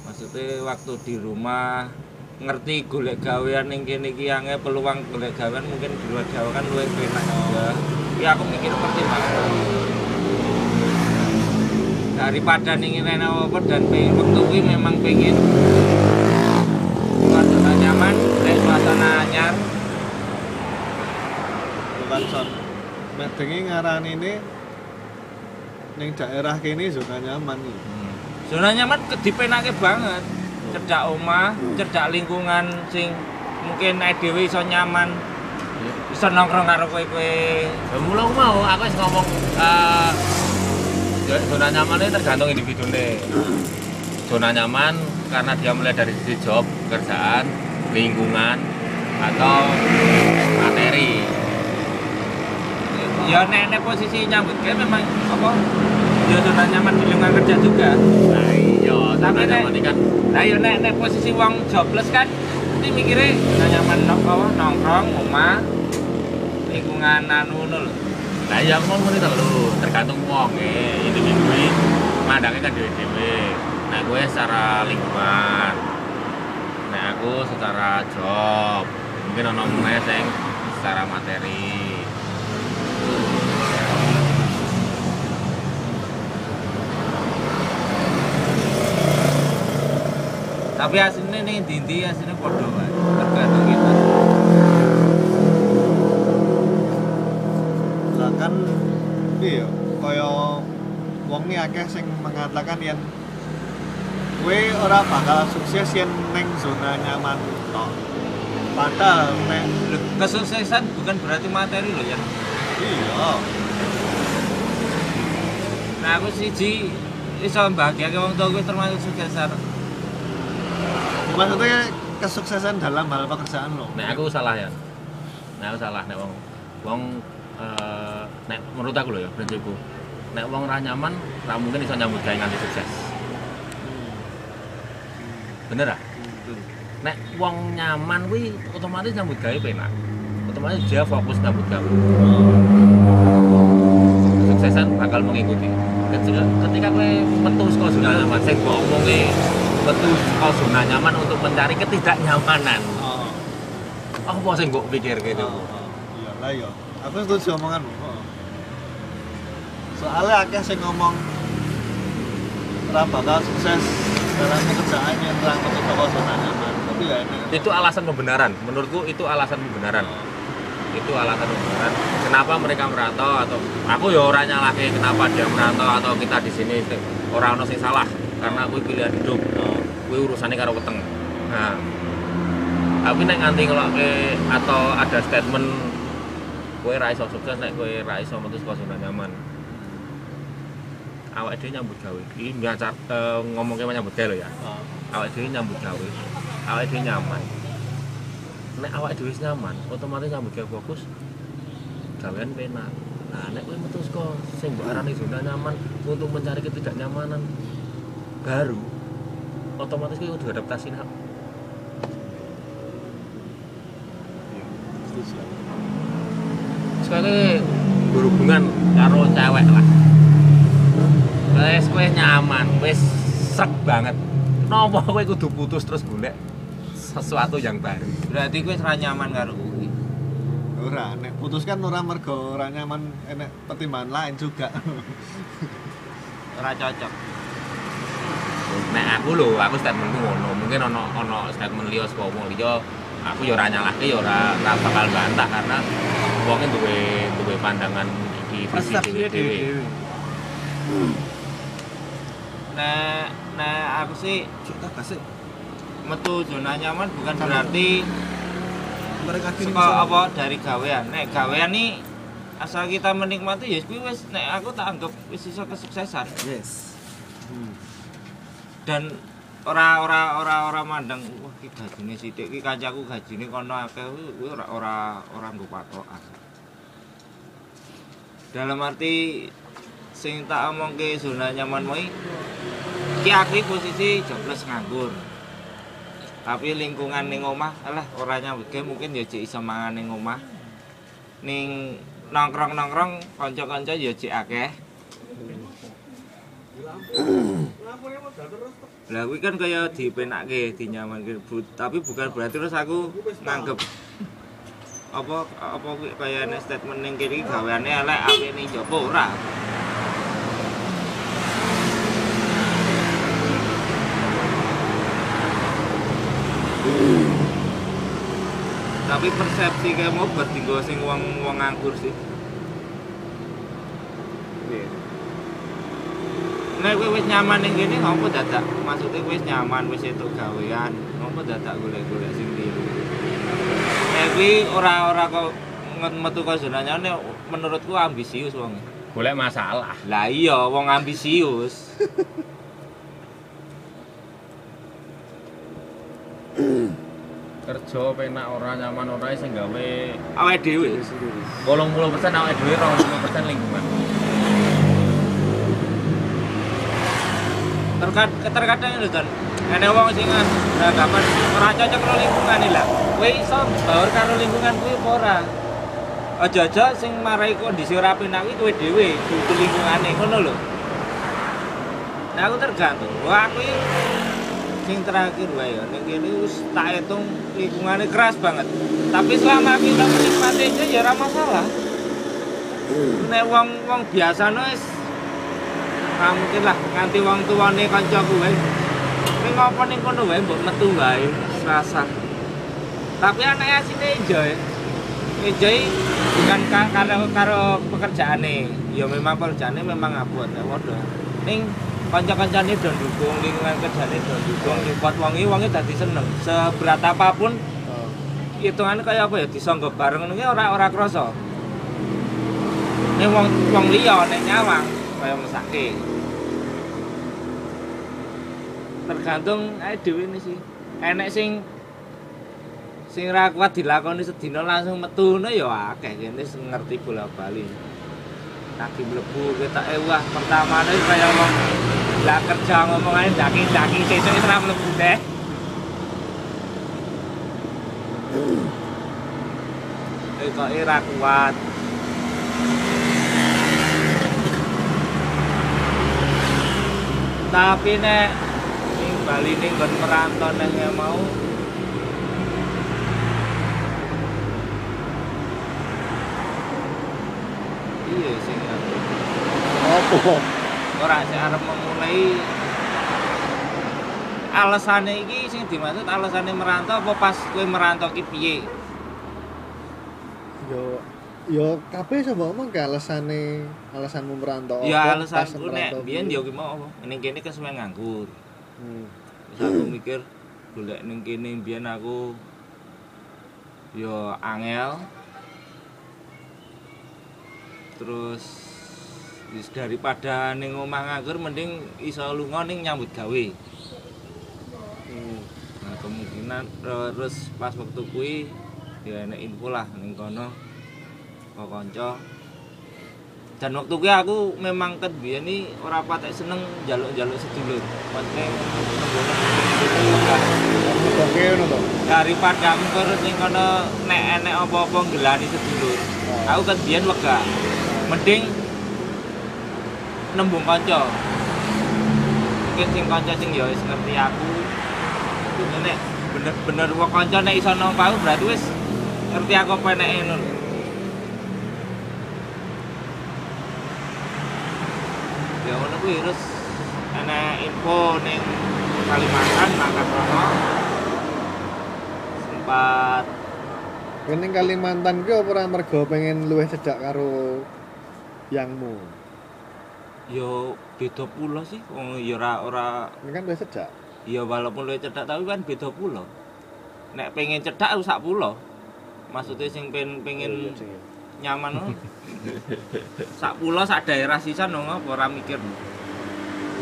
E: maksudnya waktu di rumah ngerti golek gawean ning kene iki ange peluang golek gawean mungkin di luar Jawa kan luwih enak juga. Ya aku mikir pertimbangan. Daripada ning rene apa dan waktu kuwi memang pengen suasana nyaman, golek suasana anyar.
A: bukan son medengi ngaran ini ning daerah kini zona nyaman nih
E: Zona nyaman ke- dipenake banget. Cedak omah, cedak lingkungan sing mungkin nek dhewe iso nyaman. Bisa nongkrong karo kowe-kowe.
B: Ya mula aku mau, aku wis ngomong eh ya, zona nyaman ini tergantung individu nih. Zona nyaman karena dia mulai dari sisi job, pekerjaan, lingkungan, atau materi.
E: Ya nek nek posisi nyambut kayak memang apa? Ya zona nyaman di lingkungan kerja juga.
B: Nah iya,
E: Tapi nek-
B: kan
E: Nah ya nek nek posisi wong jobless kan Jadi mikirnya zona nyaman nong apa nongkrong, omah, lingkungan anu lho.
B: Lah ya aku ngomong itu lho, tergantung wong e. Ini kuwi mandangnya kan dhewe-dhewe. Nah, gue secara lingkungan. Nah, aku secara job. Mungkin ono meneh sing secara materi.
E: Tapi aslinya nih dinti aslinya kan. Tergantung kita.
A: Kan iya kaya wong ini akeh sing mengatakan yen kowe ora bakal sukses yen neng zona nyaman tok padahal
E: Loh, Kesuksesan bukan berarti materi loh ya.
A: iya
E: Nah aku siji iso bahagia ke wong tua gue termasuk suksesan.
A: maksudnya kesuksesan dalam hal pekerjaan lo
B: Nek aku salah ya. Nek aku salah nek wong wong eh, nek menurut aku lho ya prinsipku. Nek wong ra nyaman, ra mungkin iso nyambut gawe nganti sukses. Bener ah? Nek wong nyaman kuwi otomatis nyambut gawe penak. Otomatis dia fokus nyambut gawe. Kesuksesan bakal mengikuti. Ketika, ketika kowe metu saka zona nyaman, sing mbok omongi metu saka zona nyaman untuk mencari ketidaknyamanan.
A: oh,
B: Apa sing mbok pikir gitu?
A: oh, oh. iya lah iya aku setuju omonganmu oh. soalnya akeh sing ngomong ora bakal sukses dalam pekerjaan yang terang saka zona nyaman tapi ya ini.
B: Itu alasan pembenaran. Menurutku itu alasan pembenaran. Itu alasan pembenaran. Kenapa mereka merantau atau aku ya orang nyalahke kenapa dia merantau atau kita di sini orang sing salah. Karena aku pilihan hidup.
A: Oh.
B: kuwi urusannya karo weteng. Nah. Tapi nek nganti ngelokke atau ada statement kowe ra iso sukses nek kowe ra iso metu saka zona nyaman. Awake dhewe nyambut gawe. Iki nyacar eh, ngomongke nyambut gawe ya.
A: Oh.
B: awake dhewe nyambut gawe. Awake dhewe nyaman. Nek awake dhewe nyaman otomatis nyambut gawe fokus gawean penak. Nah nek kowe metu saka sing mbok arani zona nyaman untuk mencari ketidaknyamanan baru otomatis kowe kudu adaptasi nak.
A: Iya setuju
B: sekali berhubungan karo cewek lah. Wis kowe nyaman wis srek banget. Kenapa kowe kudu putus terus golek sesuatu yang baru?
E: Berarti gue serah nyaman karo kuwi.
A: ora nek putus kan ora mergo ora nyaman enek pertimbangan lain juga.
E: Ora cocok.
B: nek aku lho aku statementku ngono. Mungkin ono ono statement liya saka wong liya aku ya ora nyalahke ya ora bakal bantah karena wongnya duwe duwe pandangan iki visi
D: Persepsinya
B: dhewe
D: dewe-dewe.
E: Nah, nah aku sih
D: tak kasih.
E: metu zona nyaman bukan berarti
D: Mereka
E: suka apa dari gawean. Nek gawean nih asal kita menikmati ya kuwi wis nek aku tak anggap wis iso kesuksesan
D: Yes.
E: dan ora ora ora ora mandang wah ki gajine sithik ki kancaku gajine kono akeh kuwi ora ora ora nggo patokan. Dalam arti sing tak omongke zona nyaman moi ki aku posisi jobless nganggur. Tapi lingkungan ning omah alah ora nyambutke mungkin ya jek iso mangan ning omah. Ning nongkrong-nongkrong kanca-kanca ya jek akeh. *clears throat* Lah kuwi kan kaya dipenakke, dinyamanke, tapi bukan berarti terus aku nganggep apa apa kuwi statement kene iki gaweane elek apik ning jopo ora. Tapi persepsi kayak mau bertinggal sing wong wong nganggur sih. Nek kowe wis nyaman ning kene ngopo dadak? Maksudnya wis nyaman wis entuk gawean, ngopo dadak golek-golek sing liya? Nek kuwi ora-ora kok metu ka zona nyaman menurutku ambisius wong.
B: golek masalah
E: Lah iya wong ambisius.
B: kerja penak ora nyaman ora sing gawe
E: Awake dhewe.
B: 80% awake dhewe 20% lingkungan
E: Terkadang terkadang itu kan Ene wong sing beranggapan ora cocok karo lingkungan iki lah. Kowe iso baur karo lingkungan kuwi apa ora? Aja-aja sing marai kondisi ora penak kuwi kowe dhewe, dudu lingkungane ngono lho. Nah aku tergantung. Wah aku sing terakhir wae ya ning kene wis tak hitung lingkungannya keras banget. Tapi selama aku udah menikmati aja ya ora masalah. Nek wong-wong biasa wis Nah, mungkin lah nganti wong tuane kancaku wae. Ning ngopo ning kono wae mbok metu wae serasa. Tapi anake asine enjoy. Enjoy bukan ka- karo karo pekerjaane. Ya memang pekerjaane memang abot ya padha. Ning kanca-kancane do dukung lingkungan kerjane do dukung lipat wongi wongi dadi seneng. Seberat apa pun
A: Oh.
E: hitungannya kayak apa ya disonggok bareng ngono ki ora ora krasa. Ning wong wong liya nek nyawang kaya mesake. Tergantung ae dhewe ini sih. Enek sing sing ra kuat dilakoni sedina langsung metu ngono ya akeh kene ngerti bola-bali. Lagi mlebu ketok eh wah pertamane kaya wong lah kerja ngomong ae daki-daki sesuk wis ra mlebu deh. Kok ora kuat. Tapi nek ning Bali ning nggon merantau nang yang mau Iya sing.
A: Apa?
E: ora sing arep memulai alasane iki sing dimaksud alasane merantau apa pas kowe merantau ki piye?
A: Yo yo kabeh coba ngomong ke alasane alasanmu merantau
E: Ya
A: apa, pas
E: alasanku nek biyen yo ki mau ning kene kesuwen nganggur.
A: Hmm.
E: Terus aku mikir golek ning kene biyen aku yo angel. Terus wis daripada ning omah nganggur mending iso lunga ning nyambut gawe.
A: Hmm.
E: Nah, kemungkinan terus pas waktu kuwi ya enek info lah ning kono kanca. Dan waktu kuwi aku memang ket biyen iki ora patek seneng njaluk-njaluk sedulur.
A: To.
E: daripada mengkur ning kono nek enek apa-apa ngelani sedulur. Aku ket biyen wega. Mending nembung kanca. Mungkin sing kanca sing ya wis ngerti aku. Itu nek bener-bener wong kanca nek iso nang berarti wis ngerti aku apa eneke ngono. Terus enek info ning Kalimantan mangkat rono. Sempat
A: ning Kalimantan ki apa ora mergo pengen luwih cedhak karo yangmu?
E: yo beda pulau sih. Oh, ya ora ora
A: Ini kan luwih cedhak.
E: ya walaupun luwih cedhak tapi kan beda pulau. Nek pengen cedhak aku sak pulau. Maksudnya sing pengen pengen
A: Iya, sing iya.
E: nyaman no. sak pulau sak daerah sisan no apa ora mikir.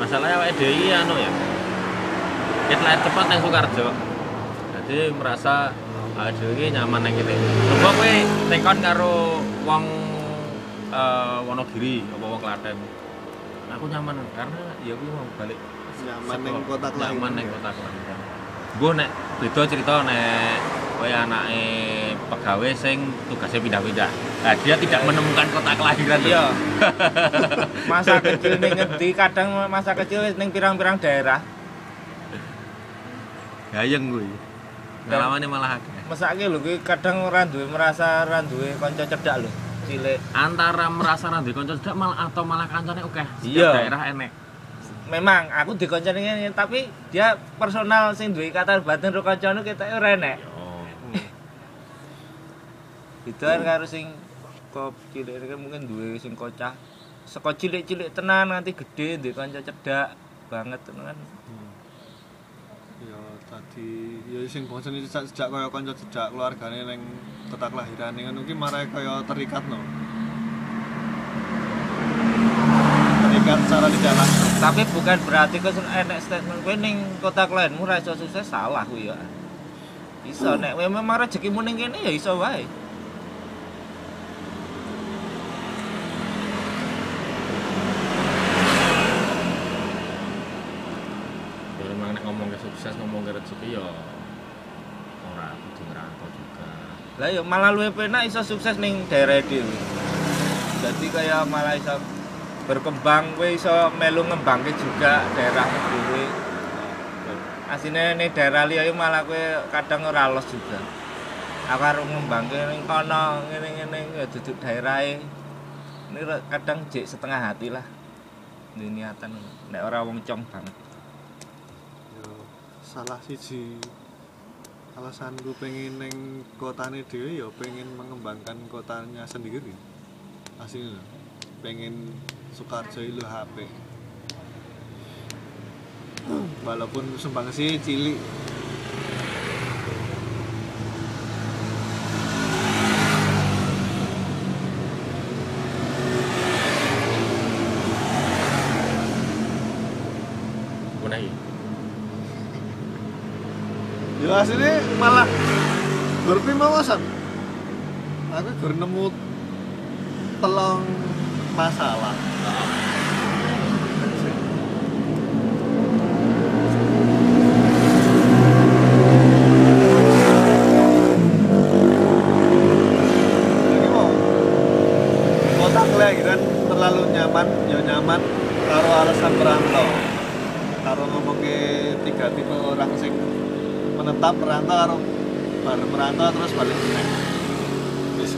B: Masalahnya awake dhewe anu ya. Kita lahir cepat nang Sukarjo jadi merasa awake dhewe iki nyaman nang kene. Coba kowe tekon karo wong eh, Wonogiri apa wong Klaten. Aku nyaman karena ya kuwi mau balik
A: Nyaman ning kota kelahiran.
B: nyaman ning kota kelahiran gue nek beda cerita nek kowe anake pegawai sing tugasnya pindah-pindah nah, dia tidak menemukan kota kelahiran.
E: Iya. *laughs* masa kecil ning ngendi kadang masa kecil ning pirang-pirang daerah.
B: gayeng kuwi pengalamannya malah akeh
E: Mesake lho kuwi kadang ora duwe merasa ora duwe kanca cedhak lho. Cilik.
B: antara merasa nanti konco cedak malah atau malah kancane oke
E: Iya.
B: daerah enek
E: memang aku dikonconi ngene tapi dia personal sing duwe ikatan batin kancane ketoke ora enek. Itu kan karo sing kok cilik kan mungkin duwe sing kocah. Seko cilik-cilik tenan nganti gede duwe kanca cedak banget tenan kan.
A: Ya tadi ya sing bosen iki sejak sejak kaya kanca sejak keluargane ning kota kelahiran ngono ki marai kaya terikat no. Terikat secara tidak langsung.
E: Tapi bukan berarti kok enek statement kowe ning kota ora iso sukses salah kuwi ya. Iso nek kowe memang rezekimu ning kene ya iso wae.
B: ya memang nek ngomong ke sukses
E: ngomong rezeki ya ora kudu ngerantau juga. Lah ya malah luwih penak iso sukses ning daerah dhewe. Jadi kayak malah iso berkembang kowe iso melu ngembangke juga daerah dhewe. Asine ning daerah liya malah kowe kadang ora los juga. Aku arep ngembangke ning kono ngene-ngene ya duduk daerahe. Ini kadang jek setengah hati lah. Ini niatan nek ora wong cong banget.
A: Salah siji alasanku pengen neng kotane dhewe ya pengen mengembangkan kotanya sendiri. Aslinya pengen Sukarjo itu HP walaupun Sumbangsi cilik aslinya malah berpimawasan aku gur nemu telung masalah. Kelahiran terlalu nyaman ya nyaman karo alasan merantau karo ngomong ke tiga tipe orang sing menetap merantau karo baru merantau terus balik meneh wis.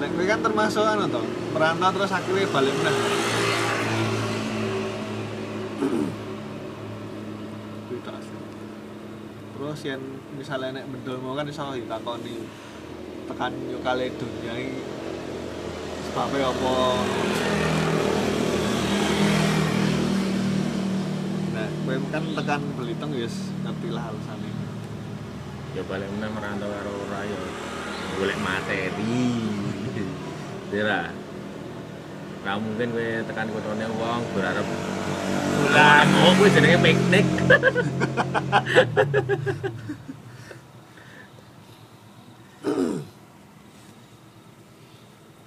A: Nek kowe kan termasuk anu to merantau terus akhirnya balik meneh terus yang misalnya nek mendol mau kan iso ditakoni tekan yo kale dunia iki. Sebabnya apa nah kowe kan tekan Belitung wis ngerti lah alasannya
E: Ya balik meneh merantau karo ora ya golek materi. *laughs* Dira. Ora mungkin kowe tekan kotone wong berharap Lah, oh kuwi jenenge piknik.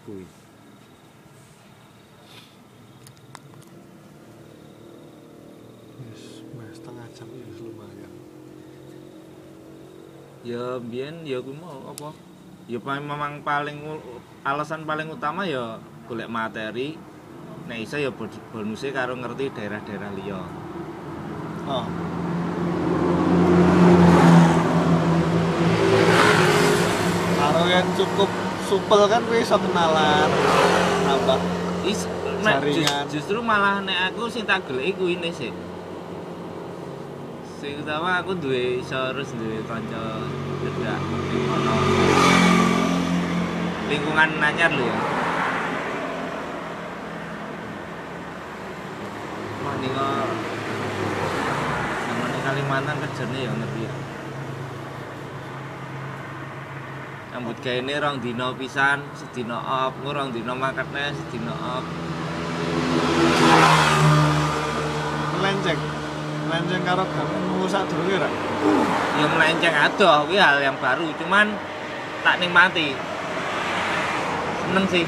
E: Kuwi. *laughs*
A: Yes, mas setengah jam ya lumayan.
E: Ya biyen ya kuwi mau apa? Ya memang paling alasan paling utama ya golek materi. Nek iso ya bonusnya karo ngerti daerah-daerah liya.
A: Oh. Karo yang cukup supel kan kowe iso kenalan. Nambah
E: Is, nek justru malah nek aku sing tak geleki kuwi ne sih. Sing utama aku duwe iso harus duwe kanca cedak kono. Lingkungan anyar lho ya. Wah ning sama Kalimantan kerjane ya ngerti ya. Rambut gawe ini rong dino pisan, sedino op, ngurong dino makatnya sedino op.
A: melenceng. Melenceng karo gamen ngusak durunge ra.
E: Ya melenceng adoh, kuwi hal yang baru, cuman tak nikmati. Seneng sih.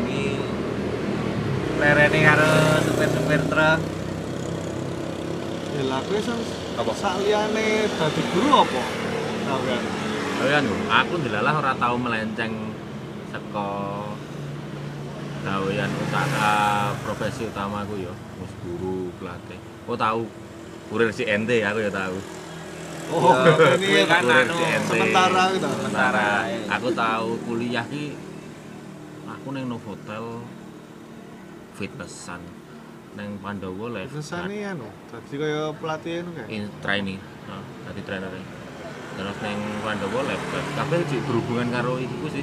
E: Ini lerene karo supir-supir truk.
A: Ya kowe iso
E: Apa?
A: saliyane dadi guru apa?
E: Tapi kan aku dilalah ora tau melenceng saka gawean utama profesi utamaku ya, mus guru pelatih. Oh tahu kurir si ente aku ya tahu.
A: Oh,
E: Ya,
A: ini
E: kan
A: kurir
E: anu
A: sementara gitu.
E: Sementara. Aku tahu kuliah ki aku neng Novotel fitnessan. Neng Pandowo live
A: Sesane anu, dadi kaya pelatih anu kae.
E: in training nah, tadi trainer terus neng Pandowo live kabeh berhubungan karo iku sih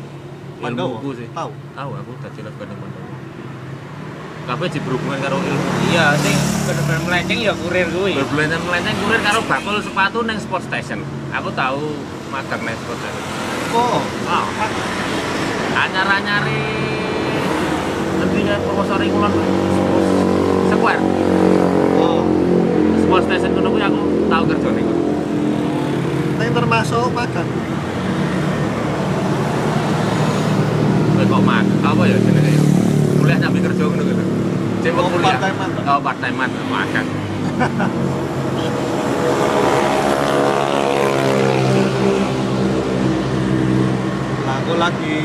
E: Ilmuku sih.
A: Tahu.
E: tahu aku tadi live neng Pandowo kabeh sih berhubungan karo ilmu. Iya sing bener-bener melenceng ya kurir kuwi. Bener-bener melenceng kurir karo bakul sepatu neng sport station. Aku tahu magang neng sport station.
A: Oh,
E: Wow, anyar-anyari ketika profesor Ingulon Square,
A: oh.
E: Sport Station kuwi aku tahu kerja niku.
A: Tapi termasuk magang.
E: Kowe kok mak apa ya jenenge ya? Kuliah nyambi kerja ngono gitu. Cek wektu
B: kau part timean makan
A: Nah, aku lagi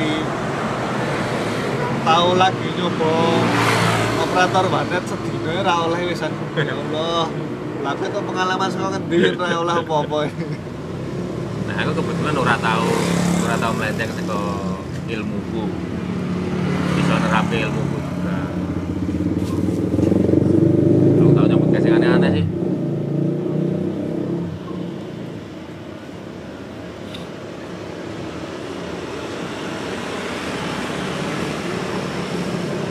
A: tahu lagi nyoba operator banet sedina ora oleh wisan. Ya Allah. Lah aku kok pengalaman saka ngendi ora oleh apa-apa.
B: nah aku kebetulan ora tahu ora tahu melenceng saka ilmuku bisa nerapi ilmuku juga aku tahu nyambut gas yang aneh-aneh sih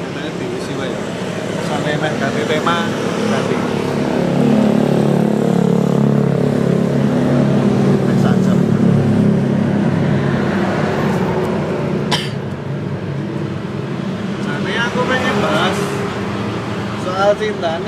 A: Katanya diisi wae. Sampai meh ganti tema ganti. Meh saja. Jane aku pengen bahas soal